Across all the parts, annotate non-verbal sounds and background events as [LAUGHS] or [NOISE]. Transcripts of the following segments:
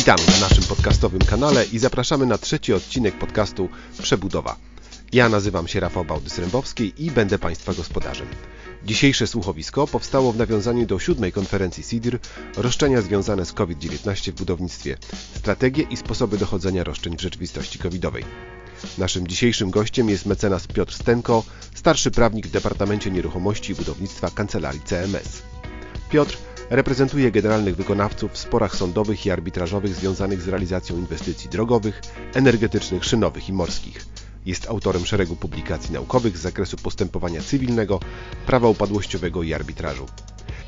Witamy na naszym podcastowym kanale i zapraszamy na trzeci odcinek podcastu Przebudowa. Ja nazywam się Rafał Bałdys-Rębowski i będę Państwa gospodarzem. Dzisiejsze słuchowisko powstało w nawiązaniu do siódmej konferencji SIDR roszczenia związane z COVID-19 w budownictwie, strategie i sposoby dochodzenia roszczeń w rzeczywistości covidowej. Naszym dzisiejszym gościem jest mecenas Piotr Stenko, starszy prawnik w Departamencie Nieruchomości i Budownictwa Kancelarii CMS. Piotr reprezentuje generalnych wykonawców w sporach sądowych i arbitrażowych związanych z realizacją inwestycji drogowych, energetycznych, szynowych i morskich. Jest autorem szeregu publikacji naukowych z zakresu postępowania cywilnego, prawa upadłościowego i arbitrażu.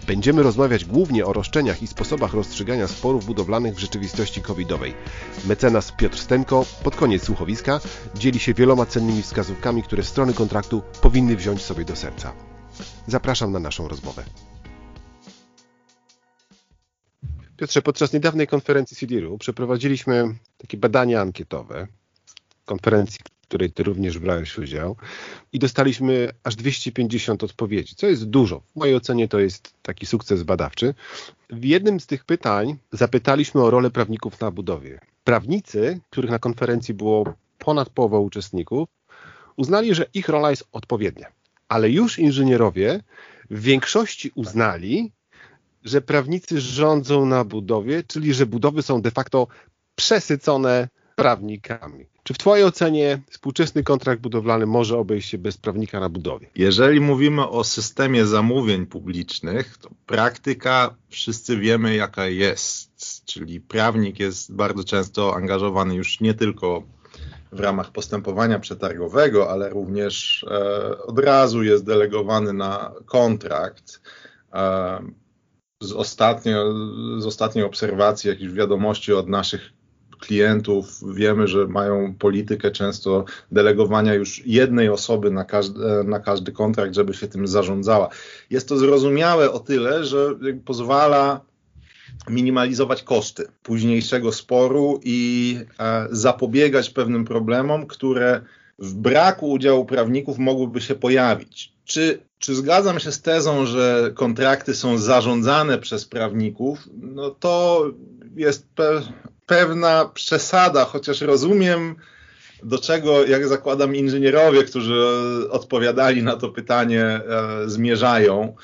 Będziemy rozmawiać głównie o roszczeniach i sposobach rozstrzygania sporów budowlanych w rzeczywistości covidowej. Mecenas Piotr Stenko pod koniec słuchowiska dzieli się wieloma cennymi wskazówkami, które strony kontraktu powinny wziąć sobie do serca. Zapraszam na naszą rozmowę. Piotrze, podczas niedawnej konferencji CDR-u przeprowadziliśmy takie badania ankietowe, konferencji, w której Ty również brałeś udział i dostaliśmy aż 250 odpowiedzi, co jest dużo. W mojej ocenie to jest taki sukces badawczy. W jednym z tych pytań zapytaliśmy o rolę prawników na budowie. Prawnicy, których na konferencji było ponad połowa uczestników, uznali, że ich rola jest odpowiednia. Ale już inżynierowie w większości uznali, że prawnicy rządzą na budowie, czyli że budowy są de facto przesycone prawnikami. Czy w Twojej ocenie współczesny kontrakt budowlany może obejść się bez prawnika na budowie? Jeżeli mówimy o systemie zamówień publicznych, to praktyka wszyscy wiemy jaka jest, czyli prawnik jest bardzo często angażowany już nie tylko w ramach postępowania przetargowego, ale również e, od razu jest delegowany na kontrakt. E, z, ostatnio, z ostatniej obserwacji, jakichś wiadomości od naszych klientów wiemy, że mają politykę często delegowania już jednej osoby na każdy, na każdy kontrakt, żeby się tym zarządzała. Jest to zrozumiałe o tyle, że pozwala minimalizować koszty późniejszego sporu i e, zapobiegać pewnym problemom, które w braku udziału prawników mogłyby się pojawić. Czy, czy zgadzam się z tezą, że kontrakty są zarządzane przez prawników? No to jest pe pewna przesada, chociaż rozumiem, do czego, jak zakładam, inżynierowie, którzy odpowiadali na to pytanie, e, zmierzają.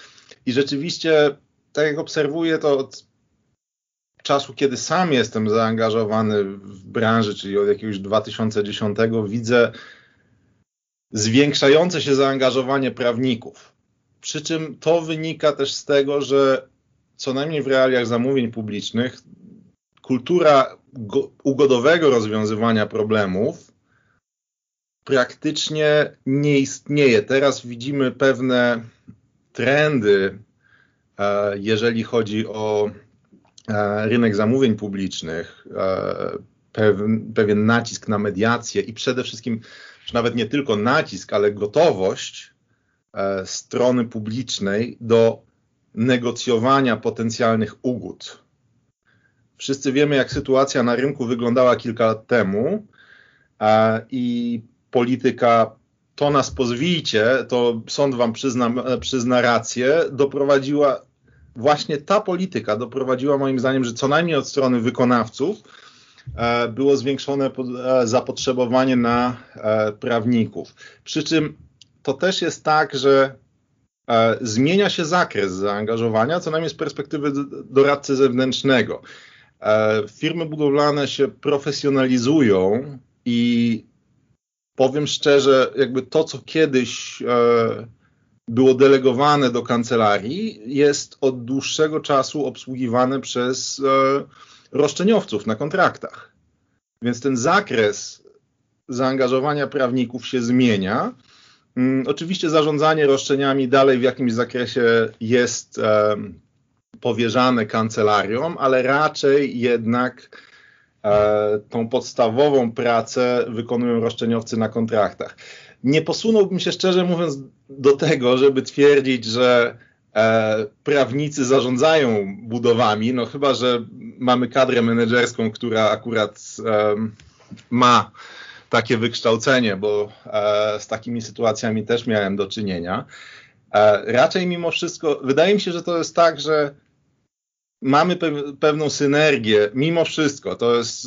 I rzeczywiście, tak jak obserwuję to od czasu, kiedy sam jestem zaangażowany w branży, czyli od jakiegoś 2010, widzę zwiększające się zaangażowanie prawników. Przy czym to wynika też z tego, że co najmniej w realiach zamówień publicznych kultura ugodowego rozwiązywania problemów praktycznie nie istnieje. Teraz widzimy pewne trendy, e, jeżeli chodzi o e, rynek zamówień publicznych, e, pewien, nacisk na mediację i przede wszystkim czy nawet nie tylko nacisk, ale gotowość e, strony publicznej do negocjowania potencjalnych ugód. Wszyscy wiemy, jak sytuacja na rynku wyglądała kilka lat temu e, i polityka to nas pozwijcie, to sąd wam przyzna, przyzna rację, doprowadziła, właśnie ta polityka doprowadziła moim zdaniem, że co najmniej od strony wykonawców było zwiększone e, zapotrzebowanie na e, prawników. Przy czym to też jest tak, że zmienia się zakres zaangażowania, co najmniej z perspektywy doradcy zewnętrznego. Firmy budowlane się profesjonalizują i powiem szczerze, jakby to, co kiedyś było delegowane do kancelarii, jest od dłuższego czasu obsługiwane przez roszczeniowców na kontraktach. Więc ten zakres zaangażowania prawników się zmienia. Hmm, oczywiście zarządzanie roszczeniami dalej w jakimś zakresie jest powierzane kancelariom, ale raczej jednak e, tą podstawową pracę wykonują roszczeniowcy na kontraktach. Nie posunąłbym się szczerze mówiąc do tego, żeby twierdzić, że E, prawnicy zarządzają budowami, no chyba, że mamy kadrę menedżerską, która akurat ma takie wykształcenie, bo e, z takimi sytuacjami też miałem do czynienia. E, raczej mimo wszystko, wydaje mi się, że to jest tak, że mamy pe pewną synergię, mimo wszystko. To jest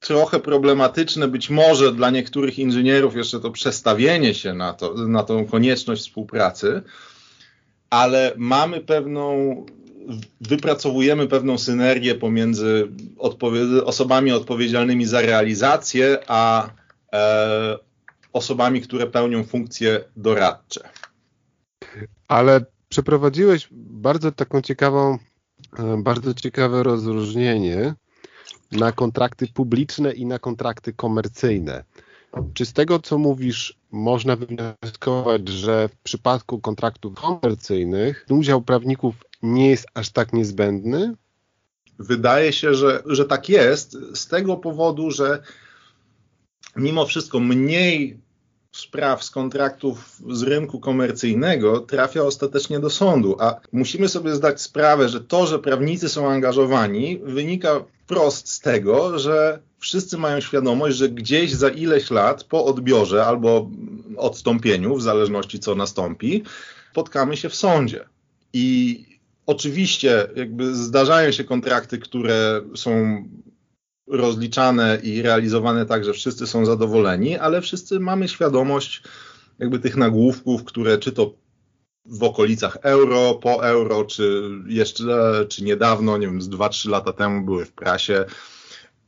trochę problematyczne być może dla niektórych inżynierów jeszcze to przestawienie się na, to, na tą konieczność współpracy, ale mamy pewną, wypracowujemy pewną synergię pomiędzy odpowie osobami odpowiedzialnymi za realizację, a e, osobami, które pełnią funkcje doradcze. Ale przeprowadziłeś bardzo taką ciekawą, e, bardzo ciekawe rozróżnienie na kontrakty publiczne i na kontrakty komercyjne. Czy z tego, co mówisz, można wywnioskować, że w przypadku kontraktów komercyjnych udział prawników nie jest aż tak niezbędny? Wydaje się, że, że tak jest, z tego powodu, że mimo wszystko mniej spraw z kontraktów z rynku komercyjnego trafia ostatecznie do sądu, a musimy sobie zdać sprawę, że to, że prawnicy są angażowani, wynika wprost z tego, że wszyscy mają świadomość, że gdzieś za ileś lat po odbiorze albo odstąpieniu, w zależności co nastąpi, spotkamy się w sądzie. I oczywiście jakby zdarzają się kontrakty, które są rozliczane i realizowane tak, że wszyscy są zadowoleni, ale wszyscy mamy świadomość jakby tych nagłówków, które czy to w okolicach euro, po euro, czy jeszcze, czy niedawno, nie wiem, z 2-3 lata temu były w prasie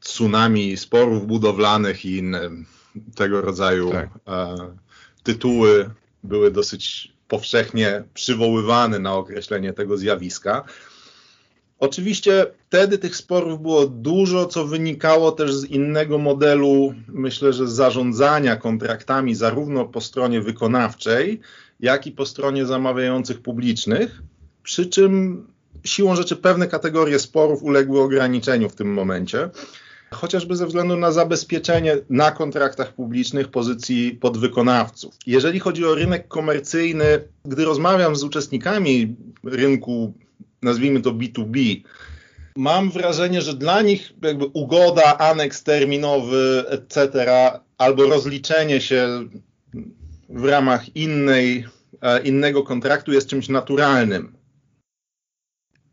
tsunami sporów budowlanych i inne tego rodzaju tak. e, tytuły były dosyć powszechnie przywoływane na określenie tego zjawiska. Oczywiście wtedy tych sporów było dużo, co wynikało też z innego modelu, myślę, że zarządzania kontraktami, zarówno po stronie wykonawczej, jak i po stronie zamawiających publicznych. Przy czym siłą rzeczy pewne kategorie sporów uległy ograniczeniu w tym momencie, chociażby ze względu na zabezpieczenie na kontraktach publicznych pozycji podwykonawców. Jeżeli chodzi o rynek komercyjny, gdy rozmawiam z uczestnikami rynku nazwijmy to B2B, mam wrażenie, że dla nich jakby ugoda, aneks terminowy, etc., albo rozliczenie się w ramach innej, e, innego kontraktu jest czymś naturalnym.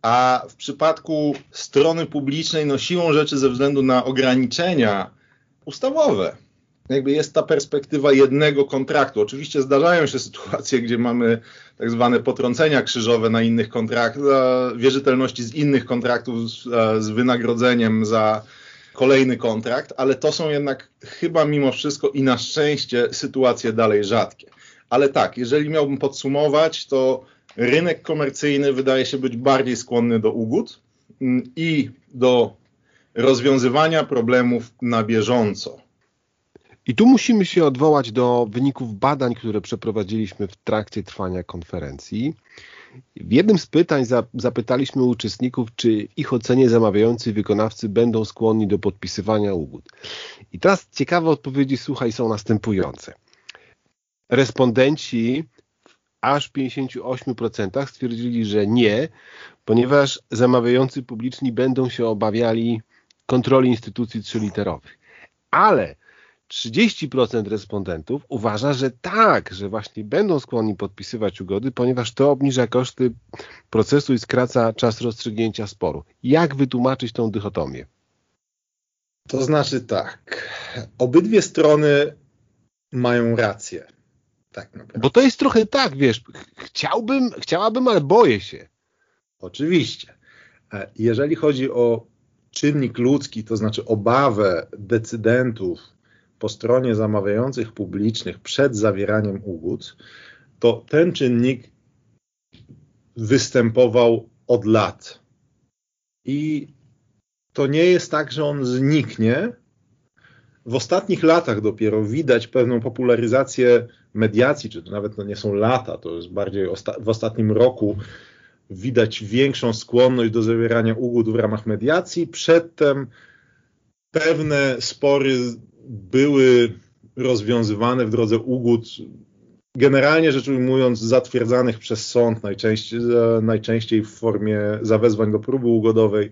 A w przypadku strony publicznej, no siłą rzeczy ze względu na ograniczenia ustawowe, jakby jest ta perspektywa jednego kontraktu. Oczywiście zdarzają się sytuacje, gdzie mamy tak zwane potrącenia krzyżowe na innych kontraktach, wierzytelności z innych kontraktów z, e, z wynagrodzeniem za kolejny kontrakt, ale to są jednak chyba mimo wszystko i na szczęście sytuacje dalej rzadkie. Ale tak, jeżeli miałbym podsumować, to rynek komercyjny wydaje się być bardziej skłonny do ugód mm, i do rozwiązywania problemów na bieżąco. I tu musimy się odwołać do wyników badań, które przeprowadziliśmy w trakcie trwania konferencji. W jednym z pytań zapytaliśmy uczestników, czy w ich ocenie zamawiający wykonawcy będą skłonni do podpisywania ugód. I teraz ciekawe odpowiedzi, słuchaj, są następujące. Respondenci w aż 58% stwierdzili, że nie, ponieważ zamawiający publiczni będą się obawiali kontroli instytucji trzyliterowych. Ale 30% respondentów uważa, że tak, że właśnie będą skłonni podpisywać ugody, ponieważ to obniża koszty procesu i skraca czas rozstrzygnięcia sporu. Jak wytłumaczyć tą dychotomię? To znaczy tak, obydwie strony mają rację. Tak naprawdę. Bo to jest trochę tak, wiesz, chciałbym, chciałabym, ale boję się. Oczywiście. E, jeżeli chodzi o czynnik ludzki, to znaczy obawę decydentów po stronie zamawiających publicznych przed zawieraniem ugód, to ten czynnik występował od lat. I to nie jest tak, że on zniknie. W ostatnich latach dopiero widać pewną popularyzację mediacji, czy to nawet no nie są lata, to jest bardziej osta w ostatnim roku widać większą skłonność do zawierania ugód w ramach mediacji. Przedtem pewne spory były rozwiązywane w drodze ugód, generalnie rzecz ujmując, zatwierdzanych przez sąd, najczęściej, najczęściej w formie zawezwań do próby ugodowej,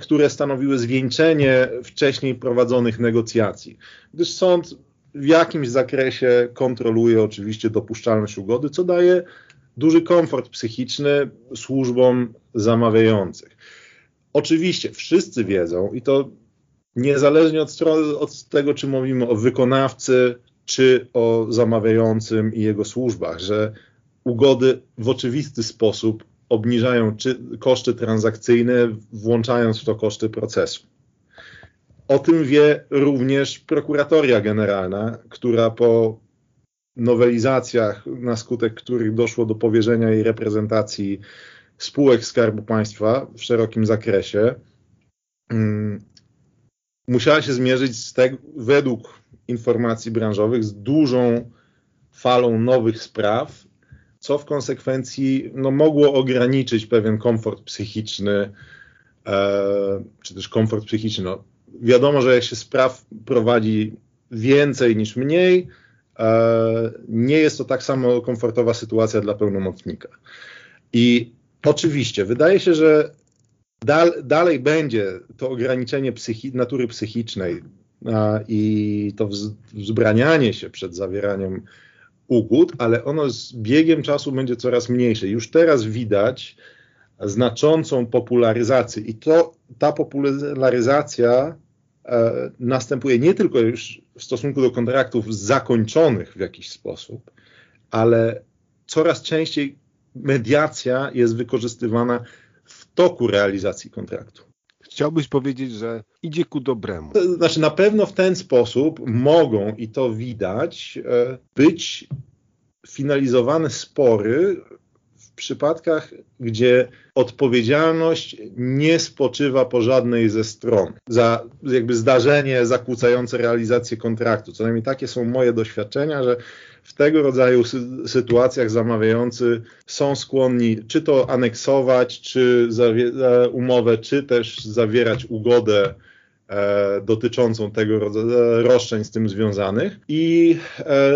które stanowiły zwieńczenie wcześniej prowadzonych negocjacji. Gdyż sąd w jakimś zakresie kontroluje oczywiście dopuszczalność ugody, co daje duży komfort psychiczny służbom zamawiających. Oczywiście wszyscy wiedzą i to niezależnie od, od tego, czy mówimy o wykonawcy, czy o zamawiającym i jego służbach, że ugody w oczywisty sposób obniżają koszty transakcyjne, włączając w to koszty procesu. O tym wie również prokuratoria generalna, która po nowelizacjach, na skutek których doszło do powierzenia jej reprezentacji spółek Skarbu Państwa w szerokim zakresie, um, musiała się zmierzyć z tego, według informacji branżowych z dużą falą nowych spraw, co w konsekwencji no, mogło ograniczyć pewien komfort psychiczny, e, czy też komfort psychiczny. No, wiadomo, że jak się spraw prowadzi więcej niż mniej, e, nie jest to tak samo komfortowa sytuacja dla pełnomocnika. I oczywiście, wydaje się, że dal, dalej będzie to ograniczenie psychi natury psychicznej a, i to wz, wzbranianie się przed zawieraniem ugód, ale ono z biegiem czasu będzie coraz mniejsze. Już teraz widać znaczącą popularyzację i to ta popularyzacja e, następuje nie tylko już w stosunku do kontraktów zakończonych w jakiś sposób, ale coraz częściej mediacja jest wykorzystywana w toku realizacji kontraktu. Chciałbyś powiedzieć, że idzie ku dobremu. Znaczy, na pewno w ten sposób mogą, i to widać, e, być finalizowane spory przypadkach, gdzie odpowiedzialność nie spoczywa po żadnej ze stron za jakby zdarzenie zakłócające realizację kontraktu. Co najmniej takie są moje doświadczenia, że w tego rodzaju sy sytuacjach zamawiający są skłonni czy to aneksować, czy e, umowę, czy też zawierać ugodę dotyczącą tego rodzaju roszczeń z tym związanych. I e,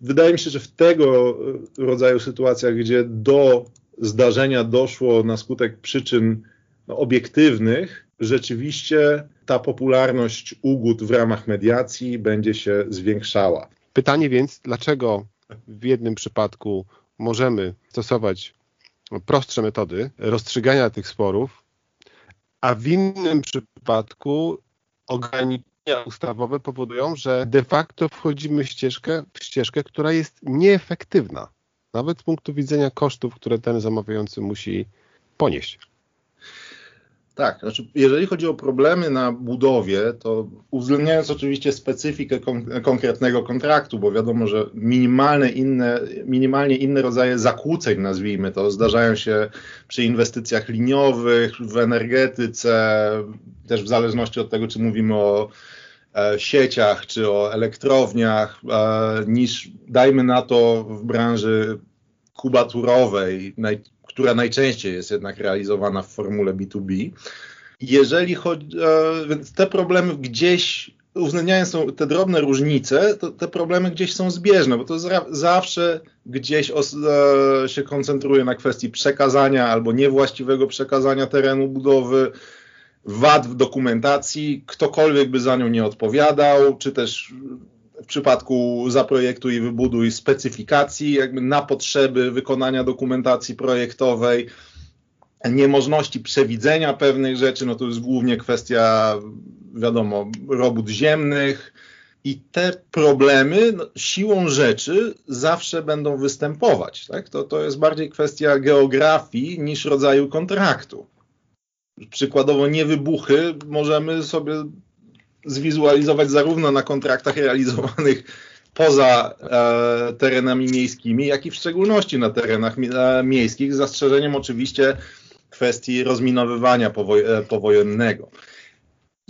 wydaje mi się, że w tego rodzaju sytuacjach, gdzie do zdarzenia doszło na skutek przyczyn no, obiektywnych, rzeczywiście ta popularność ugód w ramach mediacji będzie się zwiększała. Pytanie więc, dlaczego w jednym przypadku możemy stosować prostsze metody rozstrzygania tych sporów, a w innym przypadku ograniczenia ustawowe powodują, że de facto wchodzimy w ścieżkę, w ścieżkę, która jest nieefektywna, nawet z punktu widzenia kosztów, które ten zamawiający musi ponieść. Tak, znaczy jeżeli chodzi o problemy na budowie, to uwzględniając oczywiście specyfikę kon konkretnego kontraktu, bo wiadomo, że minimalne inne, minimalnie inne rodzaje zakłóceń, nazwijmy to, zdarzają się przy inwestycjach liniowych, w energetyce, też w zależności od tego, czy mówimy o e, sieciach czy o elektrowniach, e, niż dajmy na to w branży kubaturowej, naj, która najczęściej jest jednak realizowana w formule B2B. Jeżeli chodzi, e, więc te problemy gdzieś, uwzględniając te drobne różnice, to te problemy gdzieś są zbieżne, bo to zawsze gdzieś e, się koncentruje na kwestii przekazania albo niewłaściwego przekazania terenu budowy, wad w dokumentacji, ktokolwiek by za nią nie odpowiadał, czy też w przypadku zaprojektuj i wybuduj specyfikacji jakby na potrzeby wykonania dokumentacji projektowej, niemożności przewidzenia pewnych rzeczy, no to jest głównie kwestia, wiadomo, robót ziemnych i te problemy no, siłą rzeczy zawsze będą występować. Tak? To, to jest bardziej kwestia geografii niż rodzaju kontraktu. Przykładowo niewybuchy możemy sobie zwizualizować zarówno na kontraktach realizowanych poza e, terenami miejskimi, jak i w szczególności na terenach e, miejskich, z zastrzeżeniem oczywiście kwestii rozminowywania powoj e, powojennego.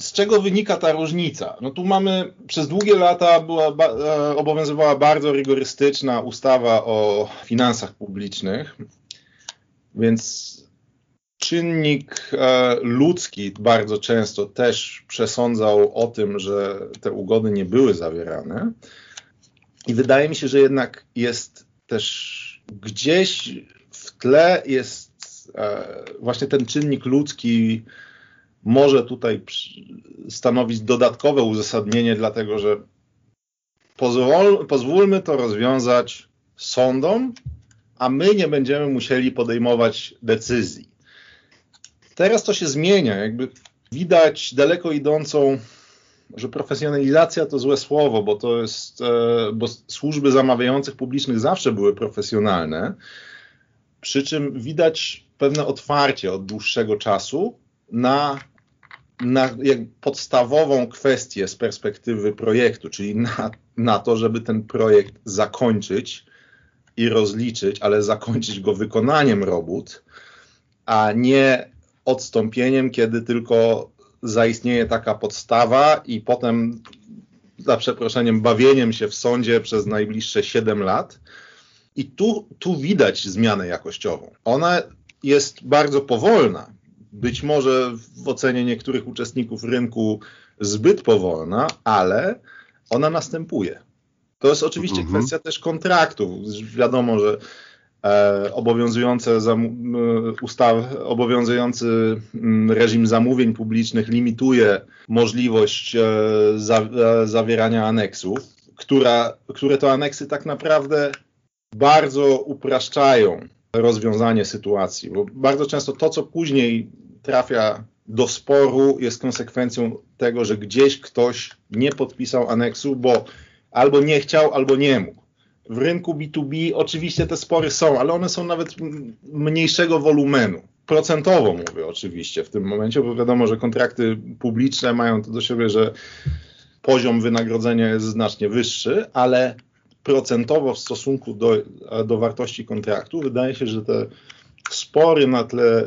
Z czego wynika ta różnica? No tu mamy, przez długie lata była, ba, e, obowiązywała bardzo rygorystyczna ustawa o finansach publicznych, więc czynnik e, ludzki bardzo często też przesądzał o tym, że te ugody nie były zawierane. I wydaje mi się, że jednak jest też gdzieś w tle jest e, właśnie ten czynnik ludzki może tutaj stanowić dodatkowe uzasadnienie, dlatego że pozwól, pozwólmy to rozwiązać sądom a my nie będziemy musieli podejmować decyzji. Teraz to się zmienia, jakby widać daleko idącą, że profesjonalizacja to złe słowo, bo to jest, e, bo służby zamawiających publicznych zawsze były profesjonalne, przy czym widać pewne otwarcie od dłuższego czasu na, na podstawową kwestię z perspektywy projektu, czyli na, na to, żeby ten projekt zakończyć i rozliczyć, ale zakończyć go wykonaniem robót, a nie odstąpieniem, kiedy tylko zaistnieje taka podstawa i potem za przeproszeniem bawieniem się w sądzie przez najbliższe 7 lat. I tu, tu widać zmianę jakościową. Ona jest bardzo powolna, być może w ocenie niektórych uczestników rynku zbyt powolna, ale ona następuje. To jest oczywiście mhm. kwestia też kontraktów. Wiadomo, że obowiązujące zam, ustaw, obowiązujący reżim zamówień publicznych limituje możliwość e, e, zawierania aneksów, która, które to aneksy tak naprawdę bardzo upraszczają rozwiązanie sytuacji, bo bardzo często to, co później trafia do sporu, jest konsekwencją tego, że gdzieś ktoś nie podpisał aneksu, bo albo nie chciał, albo nie mógł. W rynku B2B oczywiście te spory są, ale one są nawet mniejszego wolumenu. Procentowo mówię oczywiście w tym momencie, bo wiadomo, że kontrakty publiczne mają to do siebie, że poziom wynagrodzenia jest znacznie wyższy, ale procentowo w stosunku do, do wartości kontraktu wydaje się, że te spory na tle e,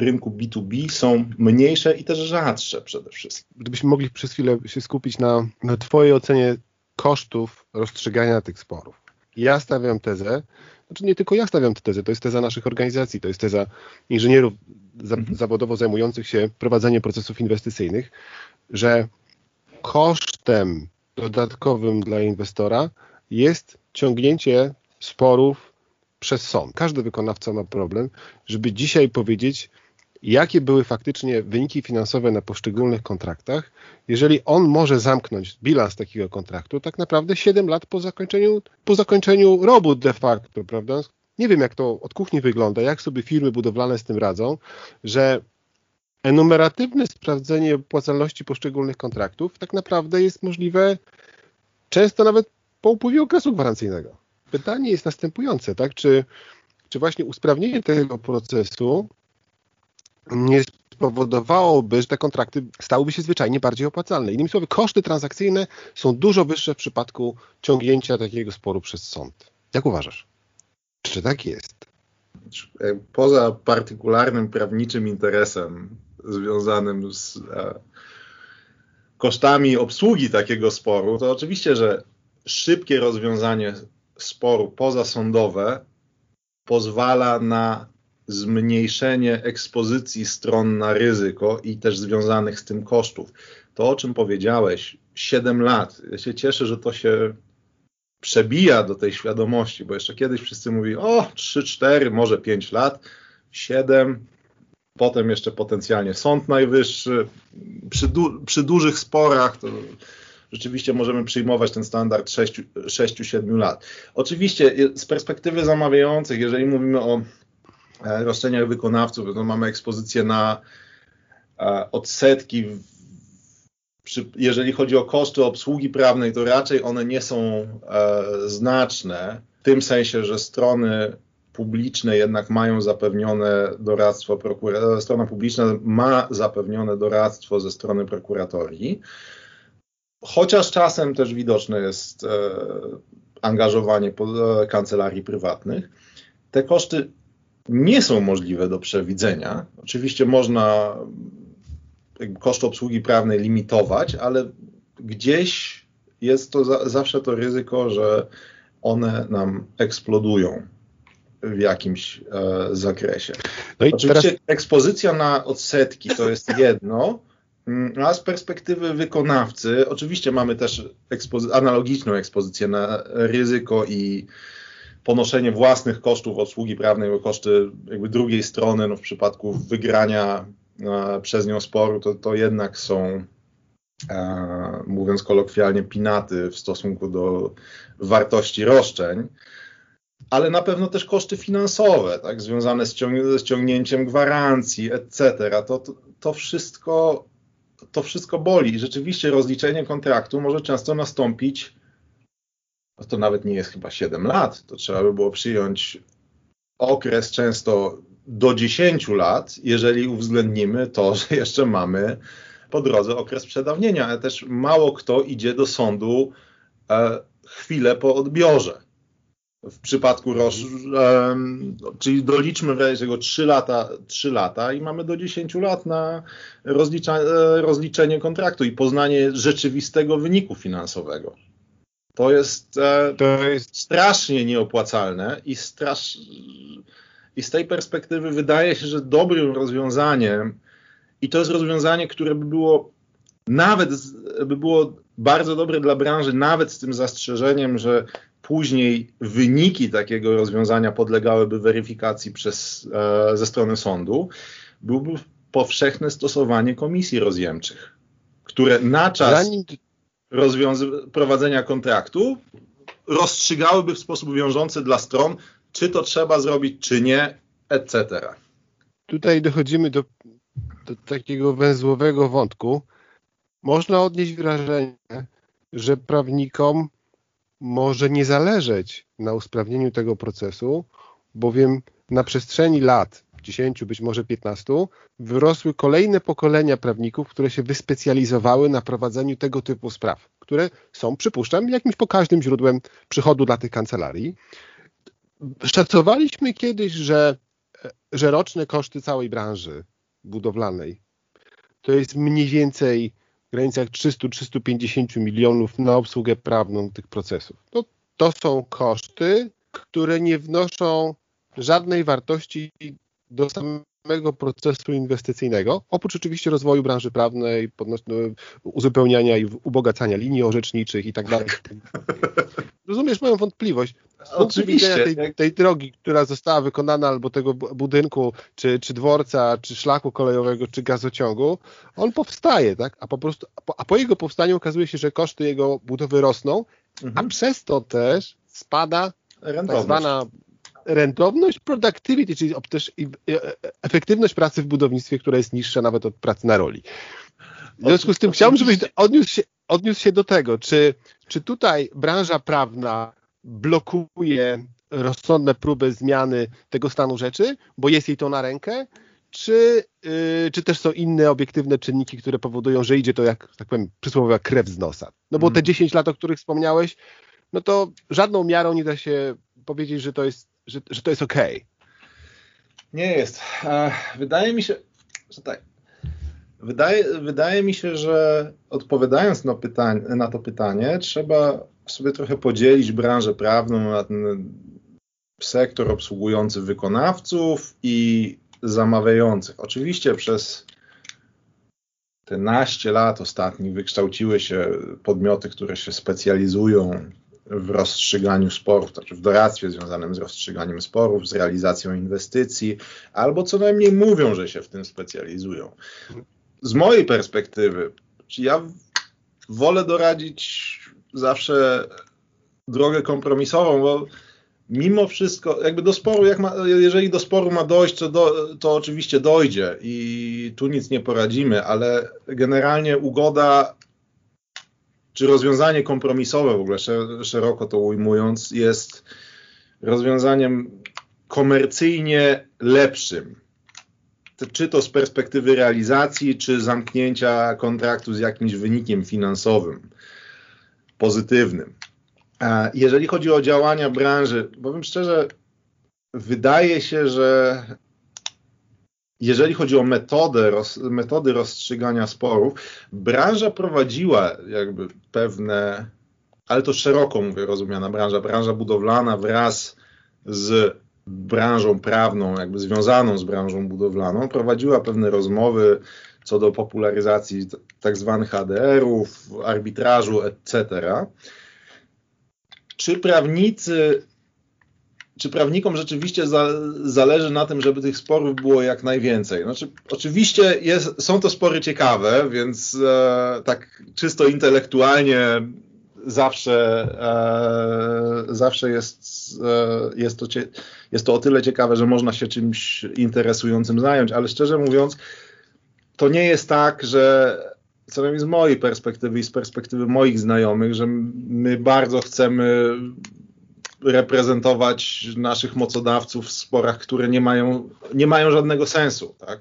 rynku B2B są mniejsze i też rzadsze przede wszystkim. Gdybyśmy mogli przez chwilę się skupić na, na Twojej ocenie kosztów rozstrzygania tych sporów. Ja stawiam tezę, znaczy nie tylko ja stawiam tę tezę, to jest teza naszych organizacji, to jest teza inżynierów za, mhm. zawodowo zajmujących się prowadzeniem procesów inwestycyjnych, że kosztem dodatkowym dla inwestora jest ciągnięcie sporów przez sąd. Każdy wykonawca ma problem, żeby dzisiaj powiedzieć, jakie były faktycznie wyniki finansowe na poszczególnych kontraktach. Jeżeli on może zamknąć bilans takiego kontraktu, tak naprawdę 7 lat po zakończeniu, po zakończeniu robót de facto, prawda? Nie wiem, jak to od kuchni wygląda, jak sobie firmy budowlane z tym radzą, że enumeratywne sprawdzenie opłacalności poszczególnych kontraktów tak naprawdę jest możliwe często nawet po upływie okresu gwarancyjnego. Pytanie jest następujące, tak? Czy, czy właśnie usprawnienie tego procesu nie spowodowałoby, że te kontrakty stałyby się zwyczajnie bardziej opłacalne. Innymi słowy, koszty transakcyjne są dużo wyższe w przypadku ciągnięcia takiego sporu przez sąd. Jak uważasz? Czy tak jest? Poza partykularnym prawniczym interesem związanym z e, kosztami obsługi takiego sporu, to oczywiście, że szybkie rozwiązanie sporu pozasądowe pozwala na zmniejszenie ekspozycji stron na ryzyko i też związanych z tym kosztów. To, o czym powiedziałeś, 7 lat. Ja się cieszę, że to się przebija do tej świadomości, bo jeszcze kiedyś wszyscy mówili, o 3, 4, może 5 lat, 7, potem jeszcze potencjalnie Sąd Najwyższy. Przy, du przy dużych sporach to rzeczywiście możemy przyjmować ten standard 6-7 lat. Oczywiście z perspektywy zamawiających, jeżeli mówimy o roszczeniach wykonawców, to mamy ekspozycję na e, odsetki. Jeżeli chodzi o koszty obsługi prawnej, to raczej one nie są e, znaczne, w tym sensie, że strony publiczne jednak mają zapewnione doradztwo, strona publiczna ma zapewnione doradztwo ze strony prokuratorii. Chociaż czasem też widoczne jest e, angażowanie e, kancelarii prywatnych, te koszty nie są możliwe do przewidzenia. Oczywiście można koszt obsługi prawnej limitować, ale gdzieś jest to za, zawsze to ryzyko, że one nam eksplodują w jakimś e, zakresie. No Oczywiście teraz... ekspozycja na odsetki to jest jedno, Mm, a z perspektywy wykonawcy, oczywiście mamy też ekspozy analogiczną ekspozycję na ryzyko i ponoszenie własnych kosztów obsługi prawnej, bo koszty jakby drugiej strony, no w przypadku wygrania e, przez nią sporu, to, to jednak są, e, mówiąc kolokwialnie, pinaty w stosunku do wartości roszczeń. ale na pewno też koszty finansowe, tak, związane z, ciąg z ciągnięciem gwarancji, etc. To, to, to, wszystko, to wszystko boli. Rzeczywiście rozliczenie kontraktu może często nastąpić, no to nawet nie jest chyba 7 lat, to trzeba by było przyjąć okres często do 10 lat, jeżeli uwzględnimy to, [LAUGHS] że jeszcze mamy po drodze okres przedawnienia, ale też mało kto idzie do sądu e, chwilę po odbiorze. W przypadku e, czyli doliczmy tego 3 lata, 3 lata i mamy do 10 lat na rozlicza, e, rozliczenie kontraktu i poznanie rzeczywistego wyniku finansowego. To jest, e, to jest strasznie nieopłacalne i, strasz, i z tej perspektywy wydaje się, że dobrym rozwiązaniem i to jest rozwiązanie, które by było nawet by było bardzo dobre dla branży, nawet z tym zastrzeżeniem, że później wyniki takiego rozwiązania podlegałyby weryfikacji przez, e, ze strony sądu, byłby powszechne stosowanie komisji rozjemczych, które na czas prowadzenia kontraktu rozstrzygałyby w sposób wiążący dla stron, czy to trzeba zrobić, czy nie, etc. Tutaj dochodzimy do do takiego węzłowego wątku, można odnieść wrażenie, że prawnikom może nie zależeć na usprawnieniu tego procesu, bowiem na przestrzeni lat, 10, być może 15, wyrosły kolejne pokolenia prawników, które się wyspecjalizowały na prowadzeniu tego typu spraw, które są, przypuszczam, jakimś pokaźnym źródłem przychodu dla tych kancelarii. Szacowaliśmy kiedyś, że, że roczne koszty całej branży budowlanej. To jest mniej więcej w granicach 300-350 milionów na obsługę prawną tych procesów. No, to są koszty, które nie wnoszą żadnej wartości do samego procesu inwestycyjnego, oprócz oczywiście rozwoju branży prawnej, uzupełniania i ubogacania linii orzeczniczych i tak dalej. Rozumiesz moją wątpliwość? Oczywiście. Tej, tej, drogi, która została wykonana, albo tego budynku, czy, czy dworca, czy szlaku kolejowego, czy gazociągu, on powstaje, tak? A po prostu, a po, jego powstaniu okazuje się, że koszty jego budowy rosną, mhm. a przez to też spada tak zwana rentowność, productivity, czyli też efektywność pracy w budownictwie, która jest niższa nawet od pracy na roli. W związku z tym chciałbym, żebyś odniósł się, odniósł się do tego, czy, czy tutaj branża prawna blokuje rozsądne próby zmiany tego stanu rzeczy, bo jest jej to na rękę, czy, yy, czy też są inne obiektywne czynniki, które powodują, że idzie to jak, tak powiem, przysłowiowa krew z nosa. No bo te 10 mhm. lat, o których wspomniałeś, no to żadną miarą nie da się powiedzieć, że to jest, że, że to jest ok. Nie jest. Wydaje mi się, że tak. Wydaje, wydaje mi się, że odpowiadając na, pytań, na to pytanie, trzeba sobie trochę podzielić branżę prawną na ten sektor obsługujący wykonawców i zamawiających. Oczywiście przez te naście lat ostatnich wykształciły się podmioty, które się specjalizują w rozstrzyganiu sporów, znaczy w doradztwie związanym z rozstrzyganiem sporów, z realizacją inwestycji, albo co najmniej mówią, że się w tym specjalizują. Z mojej perspektywy, ja wolę doradzić zawsze drogę kompromisową, bo mimo wszystko, jakby do sporu, jak ma, jeżeli do sporu ma dojść, to, do, to oczywiście dojdzie i tu nic nie poradzimy, ale generalnie ugoda czy rozwiązanie kompromisowe, w ogóle szeroko to ujmując, jest rozwiązaniem komercyjnie lepszym. Czy to z perspektywy realizacji, czy zamknięcia kontraktu z jakimś wynikiem finansowym pozytywnym. Jeżeli chodzi o działania branży, powiem szczerze, wydaje się, że jeżeli chodzi o metodę, roz, metody rozstrzygania sporów, branża prowadziła jakby pewne, ale to szeroko mówię, rozumiana branża, branża budowlana wraz z branżą prawną, jakby związaną z branżą budowlaną, prowadziła pewne rozmowy co do popularyzacji tak zwanych ADR-ów, arbitrażu, etc. Czy prawnicy czy prawnikom rzeczywiście za, zależy na tym, żeby tych sporów było jak najwięcej? Znaczy, oczywiście jest, są to spory ciekawe, więc e, tak czysto intelektualnie zawsze, e, zawsze jest, e, jest, to cie, jest to o tyle ciekawe, że można się czymś interesującym zająć, ale szczerze mówiąc, to nie jest tak, że co najmniej z mojej perspektywy i z perspektywy moich znajomych, że my bardzo chcemy reprezentować naszych mocodawców w sporach, które nie mają, nie mają żadnego sensu. Tak?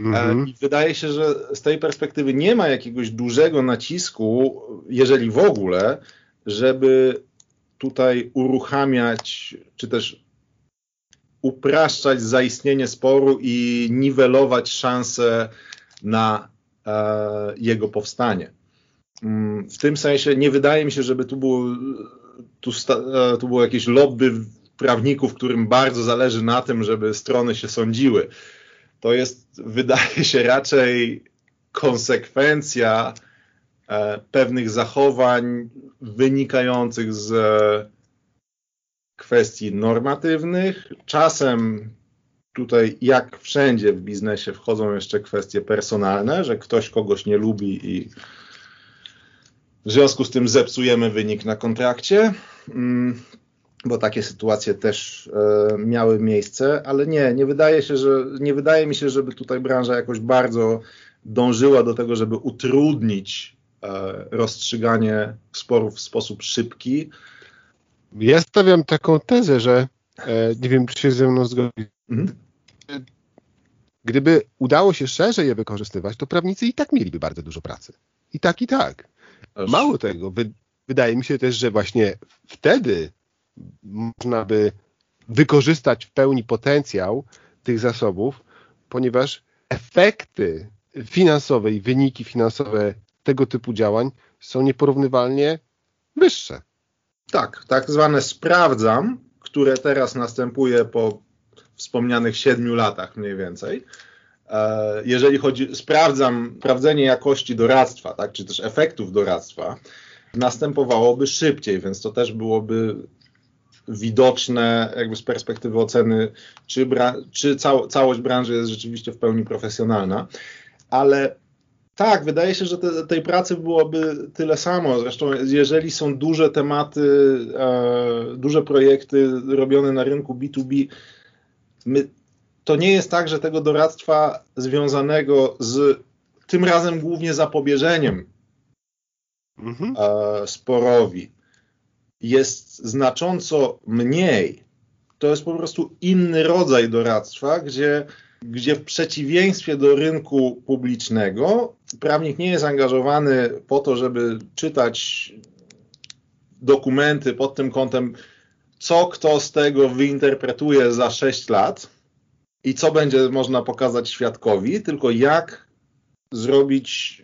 Mm-hmm. I wydaje się, że z tej perspektywy nie ma jakiegoś dużego nacisku, jeżeli w ogóle, żeby tutaj uruchamiać, czy też upraszczać zaistnienie sporu i niwelować szanse na e, jego powstanie. Mm, w tym sensie nie wydaje mi się, żeby tu było tu, e, tu było jakieś lobby prawników, którym bardzo zależy na tym, żeby strony się sądziły. To jest, wydaje się, raczej konsekwencja e, pewnych zachowań wynikających z e, kwestii normatywnych. Czasem tutaj, jak wszędzie w biznesie, wchodzą jeszcze kwestie personalne, że ktoś kogoś nie lubi i w związku z tym zepsujemy wynik na kontrakcie, mm, bo takie sytuacje też e, miały miejsce, ale nie, nie wydaje się, że nie wydaje mi się, żeby tutaj branża jakoś bardzo dążyła do tego, żeby utrudnić e, rozstrzyganie sporów w sposób szybki. Ja stawiam taką tezę, że e, nie wiem, czy się ze mną zgodzi. Mhm. Gdyby udało się szerzej je wykorzystywać, to prawnicy i tak mieliby bardzo dużo pracy. I tak, i tak. Mało tego, wy, wydaje mi się też, że właśnie wtedy można by wykorzystać w pełni potencjał tych zasobów, ponieważ efekty finansowe i wyniki finansowe tego typu działań są nieporównywalnie wyższe. Tak, tak zwane sprawdzam, które teraz następuje po wspomnianych siedmiu latach mniej więcej, jeżeli chodzi, sprawdzam, sprawdzenie jakości doradztwa, tak, czy też efektów doradztwa, następowałoby szybciej, więc to też byłoby widoczne jakby z perspektywy oceny, czy, bra, czy cał, całość branży jest rzeczywiście w pełni profesjonalna, ale tak, wydaje się, że te, tej pracy byłoby tyle samo. Zresztą, jeżeli są duże tematy, e, duże projekty robione na rynku B2B, my to nie jest tak, że tego doradztwa związanego z tym razem głównie zapobieżeniem mhm. E, sporowi jest znacząco mniej. To jest po prostu inny rodzaj doradztwa, gdzie, gdzie w przeciwieństwie do rynku publicznego prawnik nie jest angażowany po to, żeby czytać dokumenty pod tym kątem, co kto z tego wyinterpretuje za 6 lat, i co będzie można pokazać świadkowi, tylko jak zrobić,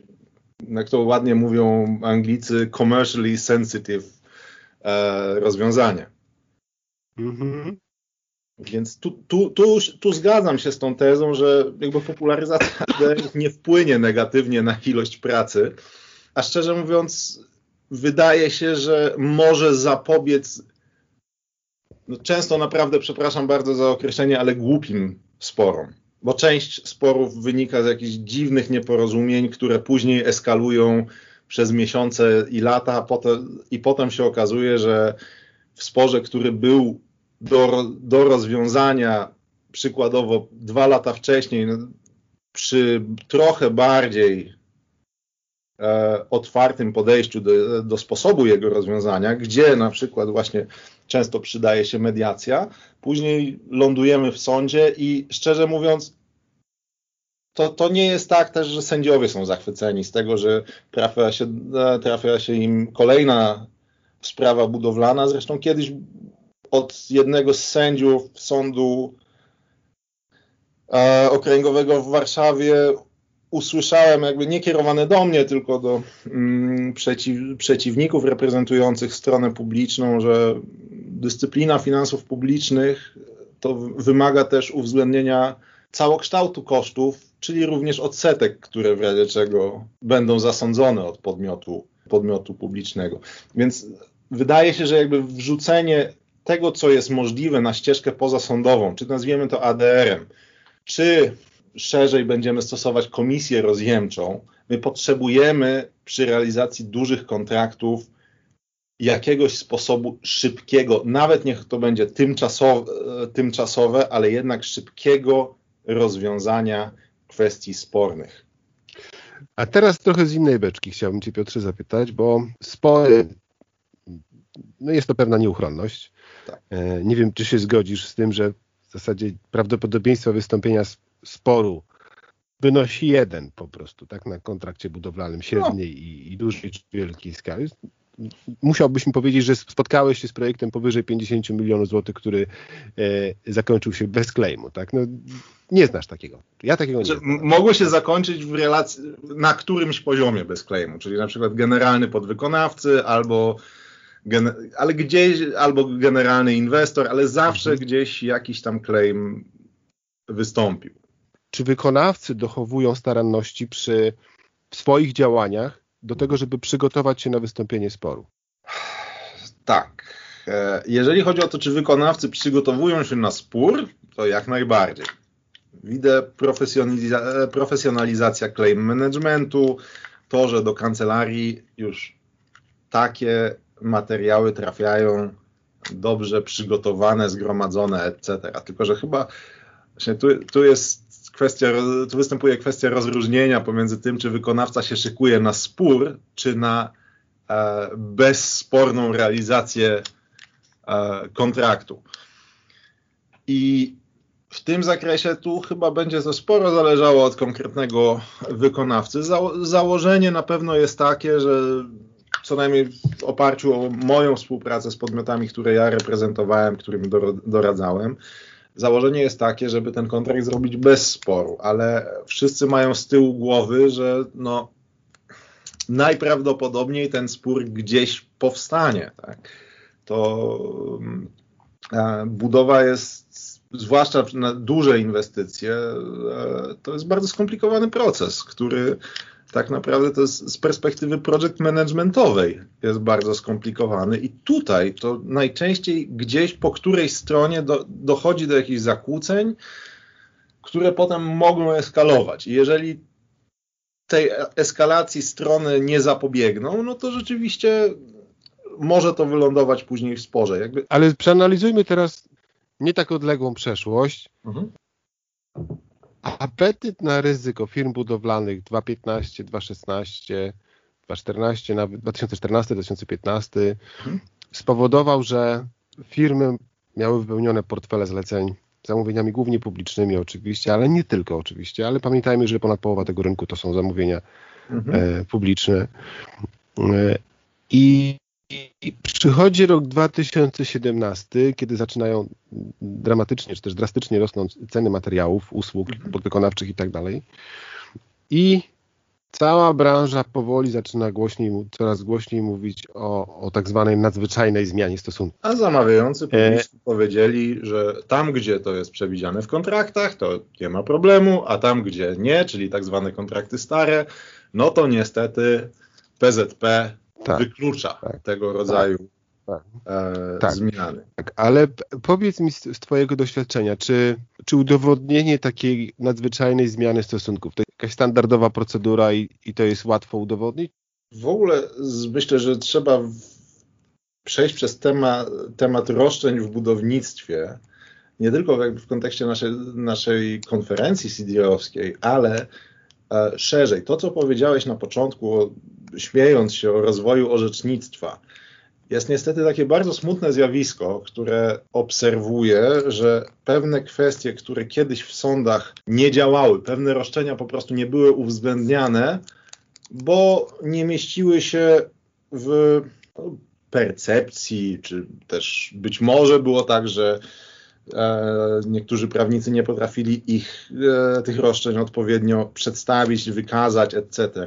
jak to ładnie mówią Anglicy, commercially sensitive e, rozwiązanie. Mhm. Więc tu, tu, tu, tu zgadzam się z tą tezą, że jakby popularyzacja [LAUGHS] nie wpłynie negatywnie na ilość pracy, a szczerze mówiąc, wydaje się, że może zapobiec no często naprawdę, przepraszam bardzo za określenie, ale głupim sporom. Bo część sporów wynika z jakichś dziwnych nieporozumień, które później eskalują przez miesiące i lata, a potem, i potem się okazuje, że w sporze, który był do, do rozwiązania przykładowo dwa lata wcześniej, no, przy trochę bardziej e, otwartym podejściu do, do sposobu jego rozwiązania, gdzie na przykład właśnie często przydaje się mediacja. Później lądujemy w sądzie i szczerze mówiąc, to, to nie jest tak też, że sędziowie są zachwyceni z tego, że trafia się, trafia się im kolejna sprawa budowlana. Zresztą kiedyś od jednego z sędziów sądu e, okręgowego w Warszawie usłyszałem, jakby nie kierowane do mnie, tylko do mm, przeciw, przeciwników reprezentujących stronę publiczną, że dyscyplina finansów publicznych to wymaga też uwzględnienia całokształtu kosztów, czyli również odsetek, które w razie czego będą zasądzone od podmiotu, podmiotu publicznego. Więc wydaje się, że jakby wrzucenie tego, co jest możliwe na ścieżkę pozasądową, czy nazwiemy to ADR-em, czy szerzej będziemy stosować komisję rozjemczą, my potrzebujemy przy realizacji dużych kontraktów jakiegoś sposobu szybkiego, nawet niech to będzie tymczasowe, tymczasowe ale jednak szybkiego rozwiązania kwestii spornych. A teraz trochę z innej beczki chciałbym Cię Piotrze zapytać, bo spory, no jest to pewna nieuchronność. Tak. E, nie wiem, czy się zgodzisz z tym, że w zasadzie prawdopodobieństwo wystąpienia sporu wynosi jeden po prostu, tak, na kontrakcie budowlanym średniej no. i, i dużej czy wielkiej skali musiałbyś mi powiedzieć, że spotkałeś się z projektem powyżej 50 milionów złotych, który e, zakończył się bez claimu, tak? No, nie znasz takiego. Ja takiego nie znaczy, znam. Mogło się zakończyć w relacji, na którymś poziomie bez claimu, czyli na przykład generalny podwykonawcy albo ale gdzieś, albo generalny inwestor, ale zawsze mhm. gdzieś jakiś tam claim wystąpił. Czy wykonawcy dochowują staranności przy swoich działaniach do tego, żeby przygotować się na wystąpienie sporu? Tak. E, jeżeli chodzi o to, czy wykonawcy przygotowują się na spór, to jak najbardziej. Widzę profesjonaliza profesjonalizacja claim managementu, to, że do kancelarii już takie materiały trafiają dobrze przygotowane, zgromadzone, etc. Tylko, że chyba tu, tu jest kwestia, tu występuje kwestia rozróżnienia pomiędzy tym, czy wykonawca się szykuje na spór, czy na e, bezsporną realizację e, kontraktu. I w tym zakresie tu chyba będzie to sporo zależało od konkretnego wykonawcy. Zało założenie na pewno jest takie, że co najmniej w oparciu o moją współpracę z podmiotami, które ja reprezentowałem, którym doradzałem, założenie jest takie, żeby ten kontrakt zrobić bez sporu, ale wszyscy mają z tyłu głowy, że no, najprawdopodobniej ten spór gdzieś powstanie. Tak? To e, budowa jest, zwłaszcza na duże inwestycje, e, to jest bardzo skomplikowany proces, który tak naprawdę to jest z perspektywy project managementowej jest bardzo skomplikowany i tutaj to najczęściej gdzieś po której stronie do, dochodzi do jakichś zakłóceń, które potem mogą eskalować. I jeżeli tej eskalacji strony nie zapobiegną, no to rzeczywiście może to wylądować później w sporze. Jakby... Ale przeanalizujmy teraz nie tak odległą przeszłość, mhm. Apetyt na ryzyko firm budowlanych 2015, 2016, 2014, nawet 2014, 2015 mhm. spowodował, że firmy miały wypełnione portfele zleceń zamówieniami głównie publicznymi oczywiście, ale nie tylko oczywiście, ale pamiętajmy, że ponad połowa tego rynku to są zamówienia mhm. e, publiczne. E, I i przychodzi rok 2017, kiedy zaczynają dramatycznie, czy też drastycznie rosnąć ceny materiałów, usług mhm. podwykonawczych i tak dalej. I cała branża powoli zaczyna głośniej, coraz głośniej mówić o, o tak zwanej nadzwyczajnej zmianie stosunku. A zamawiający e... powiedzieli, że tam, gdzie to jest przewidziane w kontraktach, to nie ma problemu, a tam, gdzie nie, czyli tak zwane kontrakty stare, no to niestety PZP tak, wyklucza tak, tego rodzaju tak, e, tak. zmiany. Tak, ale powiedz mi z, z Twojego doświadczenia, czy, czy udowodnienie takiej nadzwyczajnej zmiany stosunków to jakaś standardowa procedura i, i to jest łatwo udowodnić? W ogóle myślę, że trzeba przejść przez temat, temat roszczeń w budownictwie, nie tylko w, w kontekście naszej, naszej konferencji CDO-owskiej, ale e, szerzej. To, co powiedziałeś na początku śmiejąc się o rozwoju orzecznictwa. Jest niestety takie bardzo smutne zjawisko, które obserwuję, że pewne kwestie, które kiedyś w sądach nie działały, pewne roszczenia po prostu nie były uwzględniane, bo nie mieściły się w percepcji, czy też być może było tak, że e, niektórzy prawnicy nie potrafili ich, e, tych roszczeń odpowiednio przedstawić, wykazać, etc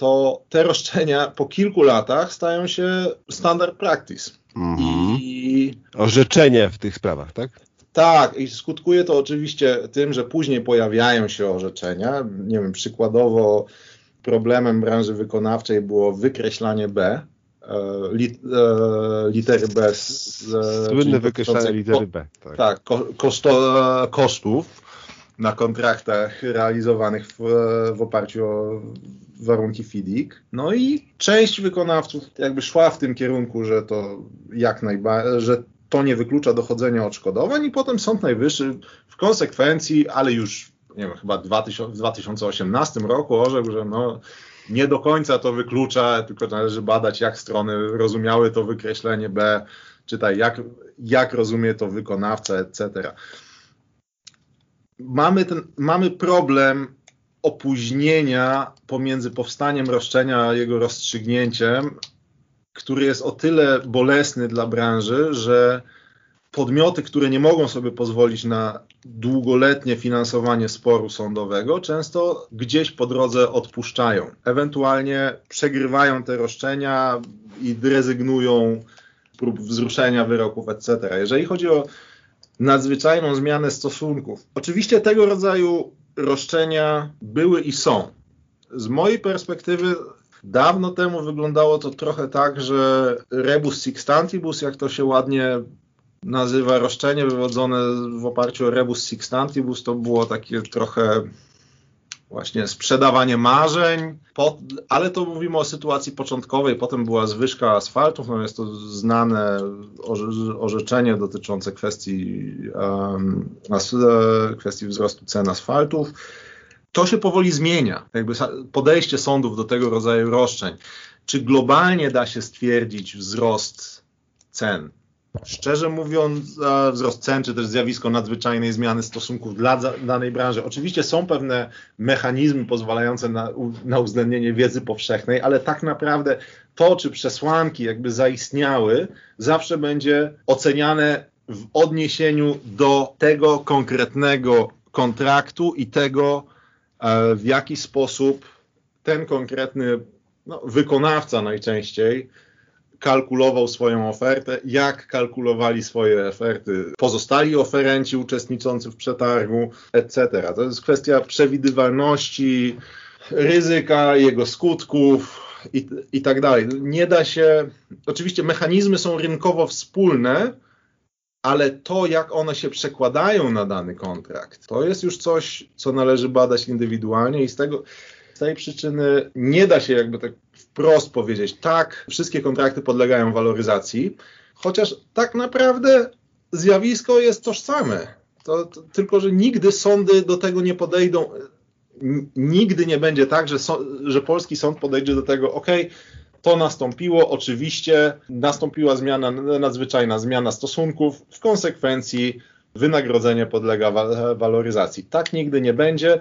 to te roszczenia po kilku latach stają się standard practice. -hmm. I orzeczenie w tych sprawach, tak? Tak, i skutkuje to oczywiście tym, że później pojawiają się orzeczenia. Nie wiem, przykładowo problemem branży wykonawczej było wykreślanie B, e, lit, e, litery B. Z, Słynne wykreślanie litery B. Tak, tak koszto, kosztów na kontraktach realizowanych w, w oparciu o warunki FIDIC. No i część wykonawców jakby szła w tym kierunku, że to jak najbardziej, że to nie wyklucza dochodzenia odszkodowań i potem Sąd Najwyższy w konsekwencji, ale już nie wiem, chyba w 2018 roku orzekł, że no, nie do końca to wyklucza, tylko należy badać, jak strony rozumiały to wykreślenie B, czytaj, jak, jak rozumie to wykonawca, etc. Mamy, ten, mamy problem opóźnienia pomiędzy powstaniem roszczenia a jego rozstrzygnięciem, który jest o tyle bolesny dla branży, że podmioty, które nie mogą sobie pozwolić na długoletnie finansowanie sporu sądowego, często gdzieś po drodze odpuszczają. Ewentualnie przegrywają te roszczenia i rezygnują z prób wzruszenia wyroków, etc. Jeżeli chodzi o nadzwyczajną zmianę stosunków, oczywiście tego rodzaju roszczenia były i są. Z mojej perspektywy dawno temu wyglądało to trochę tak, że rebus sixtantibus, jak to się ładnie nazywa roszczenie wywodzone w oparciu o rebus sixtantibus, to było takie trochę właśnie sprzedawanie marzeń, ale to mówimy o sytuacji początkowej, potem była zwyżka asfaltów, no jest to znane orzeczenie dotyczące kwestii, um, kwestii wzrostu cen asfaltów. To się powoli zmienia, jakby podejście sądów do tego rodzaju roszczeń. Czy globalnie da się stwierdzić wzrost cen? Szczerze mówiąc, wzrost cen, czy też zjawisko nadzwyczajnej zmiany stosunków dla danej branży. Oczywiście są pewne mechanizmy pozwalające na, na uwzględnienie wiedzy powszechnej, ale tak naprawdę to, czy przesłanki jakby zaistniały, zawsze będzie oceniane w odniesieniu do tego konkretnego kontraktu i tego, e, w jaki sposób ten konkretny no, wykonawca najczęściej kalkulował swoją ofertę, jak kalkulowali swoje oferty pozostali oferenci uczestniczący w przetargu, etc. To jest kwestia przewidywalności ryzyka, jego skutków i, i tak dalej. Nie da się, oczywiście mechanizmy są rynkowo wspólne, ale to, jak one się przekładają na dany kontrakt, to jest już coś, co należy badać indywidualnie i z tego z tej przyczyny nie da się jakby tak wprost powiedzieć, tak, wszystkie kontrakty podlegają waloryzacji, chociaż tak naprawdę zjawisko jest tożsame. To, to, tylko, że nigdy sądy do tego nie podejdą. Nigdy nie będzie tak, że, so, że polski sąd podejdzie do tego, ok, to nastąpiło, oczywiście nastąpiła zmiana, nadzwyczajna zmiana stosunków, w konsekwencji wynagrodzenie podlega waloryzacji. Tak nigdy nie będzie.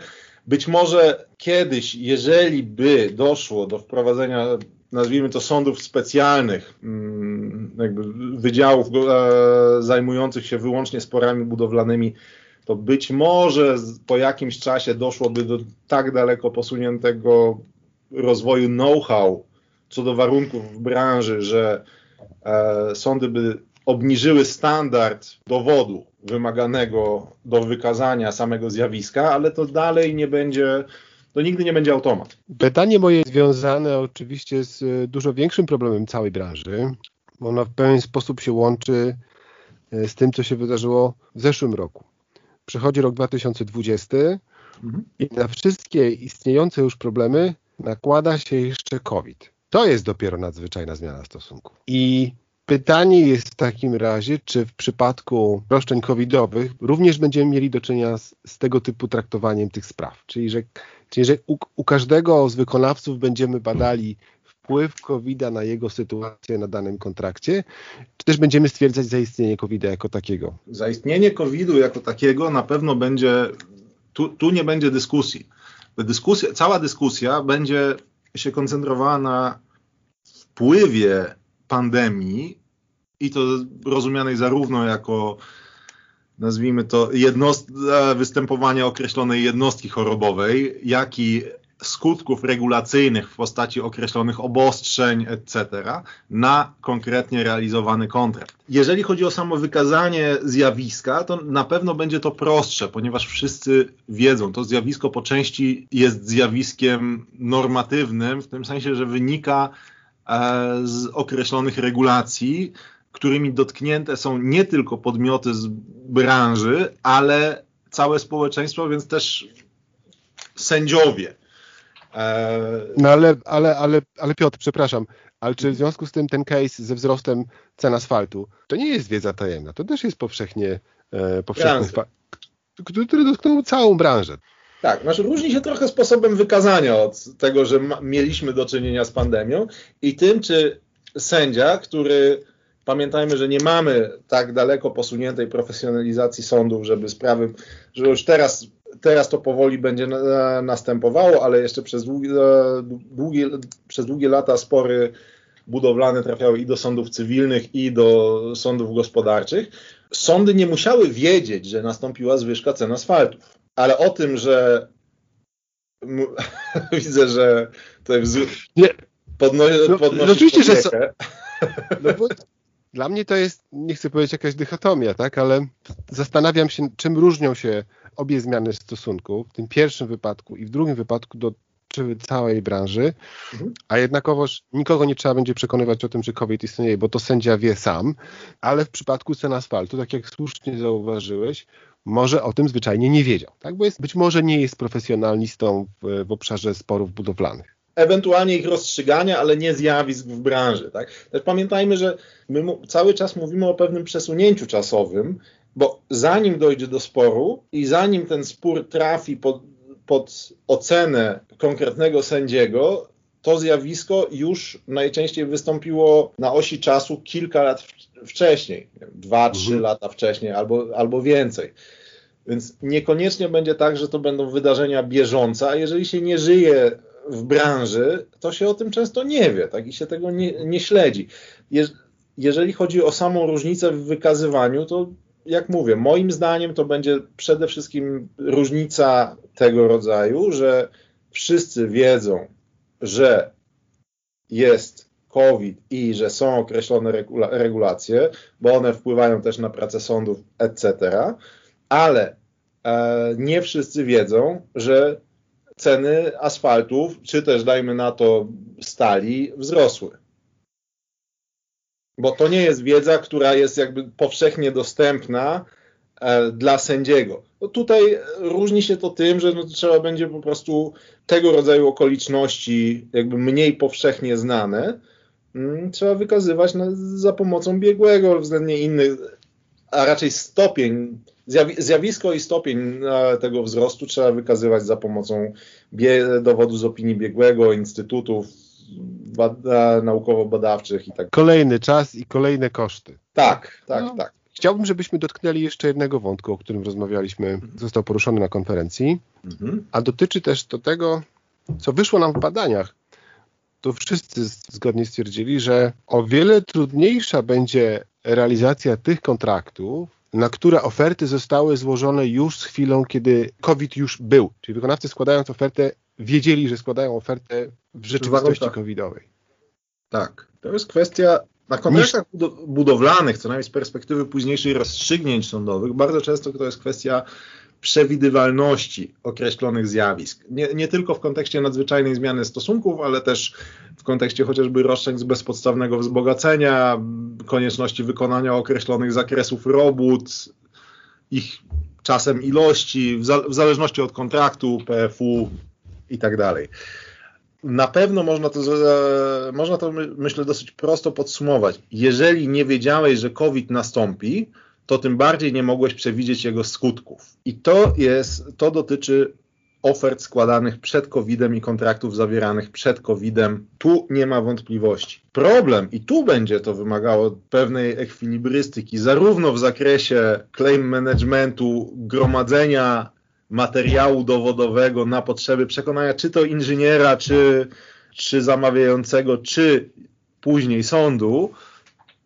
Być może kiedyś, jeżeli by doszło do wprowadzenia, nazwijmy to sądów specjalnych, mm, jakby wydziałów e, zajmujących się wyłącznie sporami budowlanymi, to być może po jakimś czasie doszłoby do tak daleko posuniętego rozwoju know-how co do warunków w branży, że e, sądy by obniżyły standard dowodu wymaganego do wykazania samego zjawiska, ale to dalej nie będzie, to nigdy nie będzie automat. Pytanie moje związane oczywiście z e, dużo większym problemem całej branży. Ono w pewien sposób się łączy e, z tym, co się wydarzyło w zeszłym roku. Przychodzi rok 2020 mhm. i na wszystkie istniejące już problemy nakłada się jeszcze COVID. To jest dopiero nadzwyczajna zmiana stosunków. I Pytanie jest w takim razie, czy w przypadku roszczeń covidowych również będziemy mieli do czynienia z, z tego typu traktowaniem tych spraw. Czyli, że, czyli, że u, u każdego z wykonawców będziemy badali wpływ covid na jego sytuację na danym kontrakcie, czy też będziemy stwierdzać zaistnienie covid jako takiego? Zaistnienie COVID-u jako takiego na pewno będzie, tu, tu nie będzie dyskusji. Dyskusja, cała dyskusja będzie się koncentrowała na wpływie pandemii i to rozumianej zarówno jako nazwijmy to jednost, występowanie określonej jednostki chorobowej, jak i skutków regulacyjnych w postaci określonych obostrzeń, etc., na konkretnie realizowany kontrakt. Jeżeli chodzi o samo wykazanie zjawiska, to na pewno będzie to prostsze, ponieważ wszyscy wiedzą, to zjawisko po części jest zjawiskiem normatywnym, w tym sensie, że wynika e, z określonych regulacji, którymi dotknięte są nie tylko podmioty z branży, ale całe społeczeństwo, więc też sędziowie. E, no ale, ale, ale, ale Piotr, przepraszam, ale czy w związku z tym ten case ze wzrostem cen asfaltu, to nie jest wiedza tajemna, to też jest powszechnie, e, powszechny który dotknął całą branżę. Tak, znaczy różni się trochę sposobem wykazania od tego, że ma, mieliśmy do czynienia z pandemią i tym, czy sędzia, który pamiętajmy, że nie mamy tak daleko posuniętej profesjonalizacji sądów, żeby sprawy, że już teraz, teraz to powoli będzie na, następowało, ale jeszcze przez długie, długie, przez długie lata spory budowlane trafiały i do sądów cywilnych, i do sądów gospodarczych. Sądy nie musiały wiedzieć, że nastąpiła zwyżka cen asfaltów ale o tym, że [LAUGHS] widzę, że to wzór... nie. Podno... no, no oczywiście, że so... no bo dla mnie to jest, nie chcę powiedzieć jakaś dychotomia, tak, ale zastanawiam się, czym różnią się obie zmiany stosunków, w tym pierwszym wypadku i w drugim wypadku do całej branży, mhm. a jednakowoż nikogo nie trzeba będzie przekonywać o tym, że COVID istnieje, bo to sędzia wie sam, ale w przypadku cen asfaltu, tak jak słusznie zauważyłeś, może o tym zwyczajnie nie wiedział, tak? bo jest, być może nie jest profesjonalistą w, w obszarze sporów budowlanych ewentualnie ich rozstrzygania, ale nie zjawisk w branży. Tak? Też pamiętajmy, że my cały czas mówimy o pewnym przesunięciu czasowym, bo zanim dojdzie do sporu i zanim ten spór trafi pod, pod ocenę konkretnego sędziego, to zjawisko już najczęściej wystąpiło na osi czasu kilka lat wcześniej, dwa, trzy mhm. lata wcześniej albo, albo więcej. Więc niekoniecznie będzie tak, że to będą wydarzenia bieżące, a jeżeli się nie żyje w branży, to się o tym często nie wie tak? i się tego nie, nie śledzi. Je, jeżeli chodzi o samą różnicę w wykazywaniu, to jak mówię, moim zdaniem to będzie przede wszystkim różnica tego rodzaju, że wszyscy wiedzą, że jest COVID i że są określone regula regulacje, bo one wpływają też na pracę sądów, etc., ale e, nie wszyscy wiedzą, że ceny asfaltów, czy też dajmy na to stali, wzrosły. Bo to nie jest wiedza, która jest jakby powszechnie dostępna e, dla sędziego. Tutaj różni się to tym, że no trzeba będzie po prostu tego rodzaju okoliczności jakby mniej powszechnie znane, mm, trzeba wykazywać na, za pomocą biegłego względnie innych, a raczej stopień, zjawisko i stopień e, tego wzrostu trzeba wykazywać za pomocą dowodu z opinii biegłego, instytutów bada, naukowo-badawczych i tak. Kolejny czas i kolejne koszty. Tak, tak, no. tak. Chciałbym, żebyśmy dotknęli jeszcze jednego wątku, o którym rozmawialiśmy, został poruszony na konferencji, mhm. a dotyczy też do tego, co wyszło nam w badaniach. To wszyscy zgodnie stwierdzili, że o wiele trudniejsza będzie realizacja tych kontraktów, na które oferty zostały złożone już z chwilą, kiedy COVID już był. Czyli wykonawcy składając ofertę wiedzieli, że składają ofertę w rzeczywistości covidowej. Tak. To jest kwestia na kontraktach budowlanych, co najmniej z perspektywy późniejszych rozstrzygnięć sądowych, bardzo często to jest kwestia przewidywalności określonych zjawisk. Nie, nie, tylko w kontekście nadzwyczajnej zmiany stosunków, ale też w kontekście chociażby roszczeń z bezpodstawnego wzbogacenia, konieczności wykonania określonych zakresów robót, ich czasem ilości, w, za, w zależności od kontraktu, PFU i tak dalej. Na pewno można to, można to, myślę, dosyć prosto podsumować. Jeżeli nie wiedziałeś, że COVID nastąpi, to tym bardziej nie mogłeś przewidzieć jego skutków. I to jest, to dotyczy ofert składanych przed COVID-em i kontraktów zawieranych przed COVID-em. Tu nie ma wątpliwości. Problem, i tu będzie to wymagało pewnej ekwilibrystyki, zarówno w zakresie claim managementu, gromadzenia materiału dowodowego na potrzeby przekonania czy to inżyniera, czy, czy zamawiającego, czy później sądu,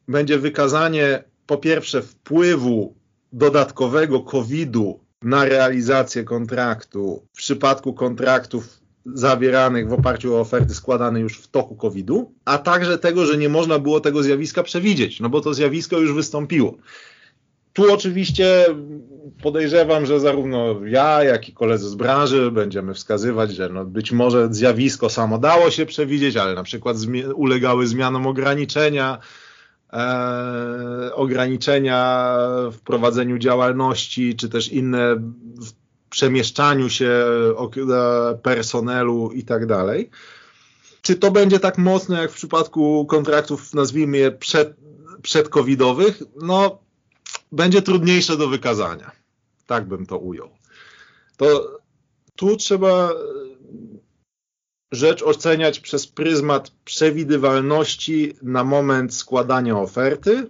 będzie wykazanie po pierwsze wpływu dodatkowego COVID-u na realizację kontraktu w przypadku kontraktów zawieranych w oparciu o oferty składane już w toku COVID-u, a także tego, że nie można było tego zjawiska przewidzieć, no bo to zjawisko już wystąpiło. Tu oczywiście podejrzewam, że zarówno ja, jak i koledzy z branży będziemy wskazywać, że no być może zjawisko samo dało się przewidzieć, ale na przykład ulegały zmianom ograniczenia, e, ograniczenia w prowadzeniu działalności, czy też inne w przemieszczaniu się e, personelu i tak dalej. Czy to będzie tak mocno jak w przypadku kontraktów, nazwijmy je przed, przedcovidowych? No, będzie trudniejsze do wykazania. Tak bym to ujął. To tu trzeba rzecz oceniać przez pryzmat przewidywalności na moment składania oferty,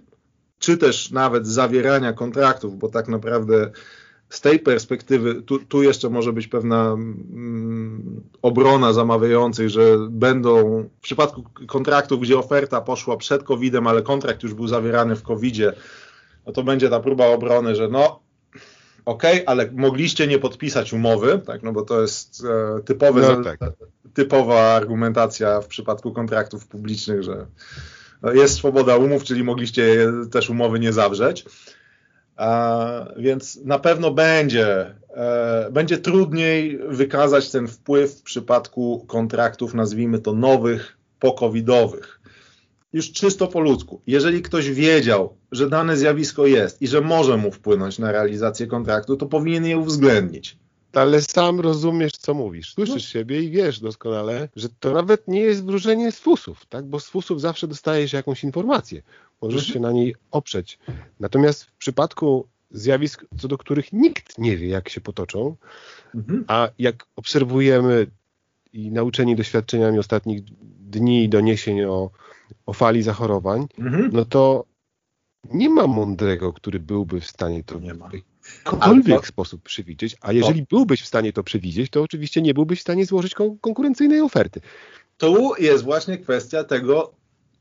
czy też nawet zawierania kontraktów, bo tak naprawdę z tej perspektywy tu, tu jeszcze może być pewna mm, obrona zamawiających, że będą w przypadku kontraktów, gdzie oferta poszła przed COVID-em, ale kontrakt już był zawierany w COVID-zie, no to będzie ta próba obrony, że no ok, ale mogliście nie podpisać umowy, tak, no bo to jest e, typowy, no, tak. typowa argumentacja w przypadku kontraktów publicznych, że no, jest swoboda umów, czyli mogliście też umowy nie zawrzeć. A, więc na pewno będzie, e, będzie trudniej wykazać ten wpływ w przypadku kontraktów, nazwijmy to nowych, pokowidowych już czysto po ludzku. Jeżeli ktoś wiedział, że dane zjawisko jest i że może mu wpłynąć na realizację kontraktu, to powinien je uwzględnić. Ale sam rozumiesz, co mówisz. Słyszysz no. siebie i wiesz doskonale, że to nawet nie jest wróżenie z fusów, tak? bo z fusów zawsze dostajesz jakąś informację. Możesz się na niej oprzeć. Natomiast w przypadku zjawisk, co do których nikt nie wie, jak się potoczą, mhm. a jak obserwujemy i nauczeni doświadczeniami ostatnich dni i doniesień o o fali zachorowań, mhm. no to nie ma mądrego, który byłby w stanie to nie ma. w jakikolwiek to... sposób przewidzieć, a jeżeli to... byłbyś w stanie to przewidzieć, to oczywiście nie byłbyś w stanie złożyć kon konkurencyjnej oferty. Tu jest właśnie kwestia tego,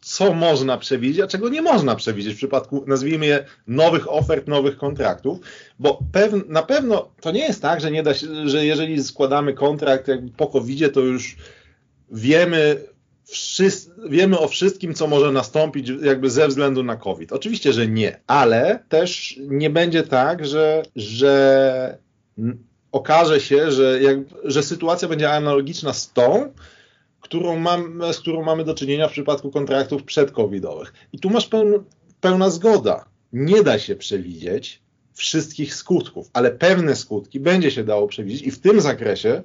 co można przewidzieć, a czego nie można przewidzieć w przypadku, nazwijmy je, nowych ofert, nowych kontraktów, bo na pewno to nie jest tak, że nie da się, że jeżeli składamy kontrakt po covid to już wiemy wiemy o wszystkim, co może nastąpić jakby ze względu na COVID. Oczywiście, że nie, ale też nie będzie tak, że, że okaże się, że, jak, że sytuacja będzie analogiczna z tą, którą mam, z którą mamy do czynienia w przypadku kontraktów przedcovidowych. I tu masz pełna, pełna zgoda. Nie da się przewidzieć wszystkich skutków, ale pewne skutki będzie się dało przewidzieć i w tym zakresie e,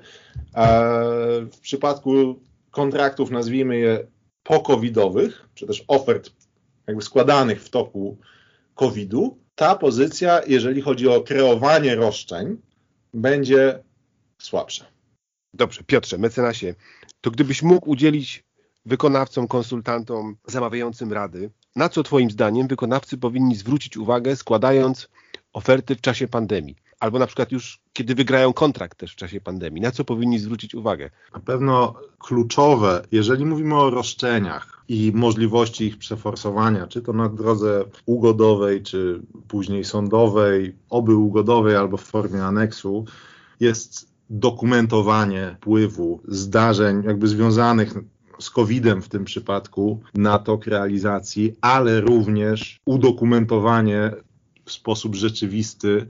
w przypadku kontraktów, nazwijmy je pokowidowych, czy też ofert jakby składanych w toku COVID-u, ta pozycja, jeżeli chodzi o kreowanie roszczeń, będzie słabsza. Dobrze, Piotrze, mecenasie, to gdybyś mógł udzielić wykonawcom, konsultantom, zamawiającym rady, na co Twoim zdaniem wykonawcy powinni zwrócić uwagę, składając oferty w czasie pandemii? Albo na przykład już kiedy wygrają kontrakt też w czasie pandemii, na co powinni zwrócić uwagę? Na pewno kluczowe, jeżeli mówimy o roszczeniach i możliwości ich przeforsowania, czy to na drodze ugodowej, czy później sądowej, oby ugodowej albo w formie aneksu, jest dokumentowanie wpływu zdarzeń jakby związanych z COVID-em w tym przypadku na tok realizacji, ale również udokumentowanie w sposób rzeczywisty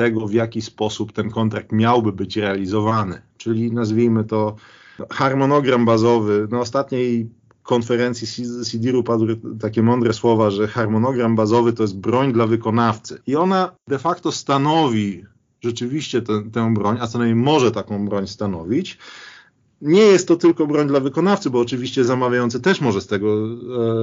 tego, w jaki sposób ten kontrakt miałby być realizowany. Czyli nazwijmy to harmonogram bazowy. Na ostatniej konferencji CIDIR-u padły takie mądre słowa, że harmonogram bazowy to jest broń dla wykonawcy. I ona de facto stanowi rzeczywiście tę, tę broń, a co najmniej może taką broń stanowić. Nie jest to tylko broń dla wykonawcy, bo oczywiście zamawiający też może z tego,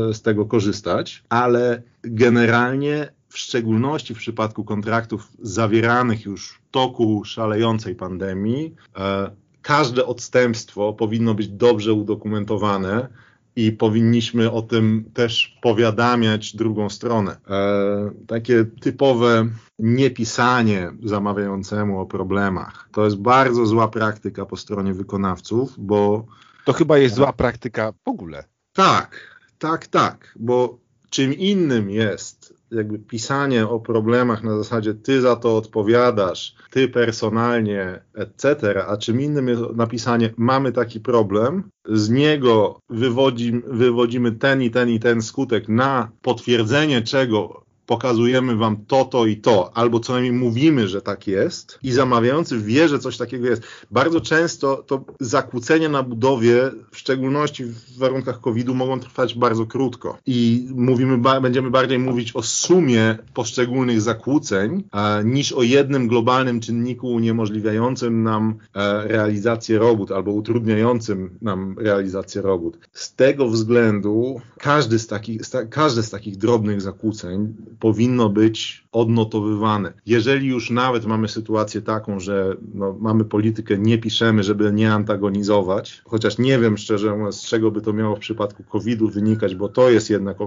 e, z tego korzystać, ale generalnie w szczególności w przypadku kontraktów zawieranych już w toku szalejącej pandemii, e, każde odstępstwo powinno być dobrze udokumentowane i powinniśmy o tym też powiadamiać drugą stronę. E, takie typowe niepisanie zamawiającemu o problemach to jest bardzo zła praktyka po stronie wykonawców, bo. To chyba jest zła praktyka w ogóle. Tak, tak, tak, bo czym innym jest jakby pisanie o problemach na zasadzie ty za to odpowiadasz, ty personalnie, etc., a czym innym jest napisanie mamy taki problem, z niego wywodzi, wywodzimy ten i ten i ten skutek na potwierdzenie czego pokazujemy wam to, to i to, albo co najmniej mówimy, że tak jest i zamawiający wie, że coś takiego jest. Bardzo często to zakłócenia na budowie, w szczególności w warunkach COVID-u, mogą trwać bardzo krótko i mówimy, będziemy bardziej mówić o sumie poszczególnych zakłóceń a, niż o jednym globalnym czynniku uniemożliwiającym nam e, realizację robót albo utrudniającym nam realizację robót. Z tego względu każdy z takich, każde z takich drobnych zakłóceń powinno być odnotowywane. Jeżeli już nawet mamy sytuację taką, że no, mamy politykę, nie piszemy, żeby nie antagonizować, chociaż nie wiem szczerze mówiąc, z czego by to miało w przypadku COVID-u wynikać, bo to jest jednak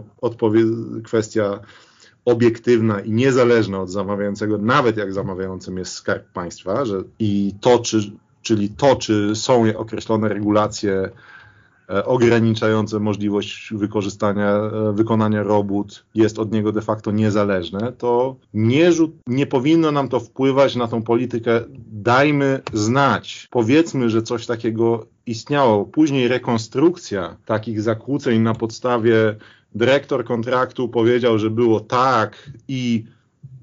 kwestia obiektywna i niezależna od zamawiającego, nawet jak zamawiającym jest skarb państwa, że i to, czy, czyli to, czy są określone regulacje ograniczające możliwość wykorzystania, e, wykonania robót jest od niego de facto niezależne, to nie, nie powinno nam to wpływać na tą politykę. Dajmy znać, powiedzmy, że coś takiego istniało. Później rekonstrukcja takich zakłóceń na podstawie dyrektor kontraktu powiedział, że było tak i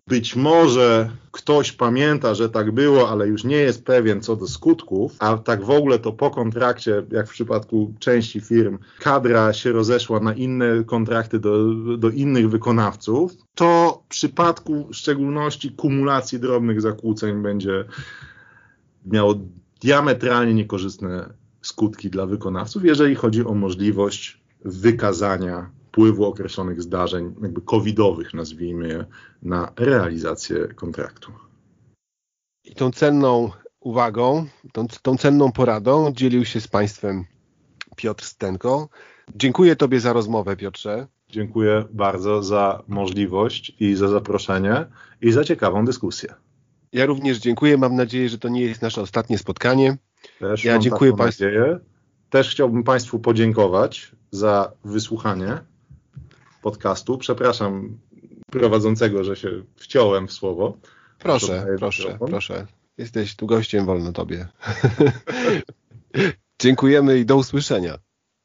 być może ktoś pamięta, że tak było, ale już nie jest pewien co do skutków, a tak w ogóle to po kontrakcie, jak w przypadku części firm, kadra się rozeszła na inne kontrakty do, do innych wykonawców, to w przypadku w szczególności kumulacji drobnych zakłóceń będzie miało diametralnie niekorzystne skutki dla wykonawców, jeżeli chodzi o możliwość wykazania wpływu określonych zdarzeń, jakby covidowych, nazwijmy je, na realizację kontraktu. I tą cenną uwagą, tą, tą cenną poradą dzielił się z Państwem Piotr Stenko. Dziękuję Tobie za rozmowę, Piotrze. Dziękuję bardzo za możliwość i za zaproszenie i za ciekawą dyskusję. Ja również dziękuję. Mam nadzieję, że to nie jest nasze ostatnie spotkanie. Też ja dziękuję Państwu. Też chciałbym Państwu podziękować za wysłuchanie podcastu. Przepraszam prowadzącego, że się wciąłem w słowo. Proszę, proszę, proszę. Jesteś tu gościem, wolno tobie. [LAUGHS] Dziękujemy i do usłyszenia.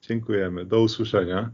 Dziękujemy. Do usłyszenia.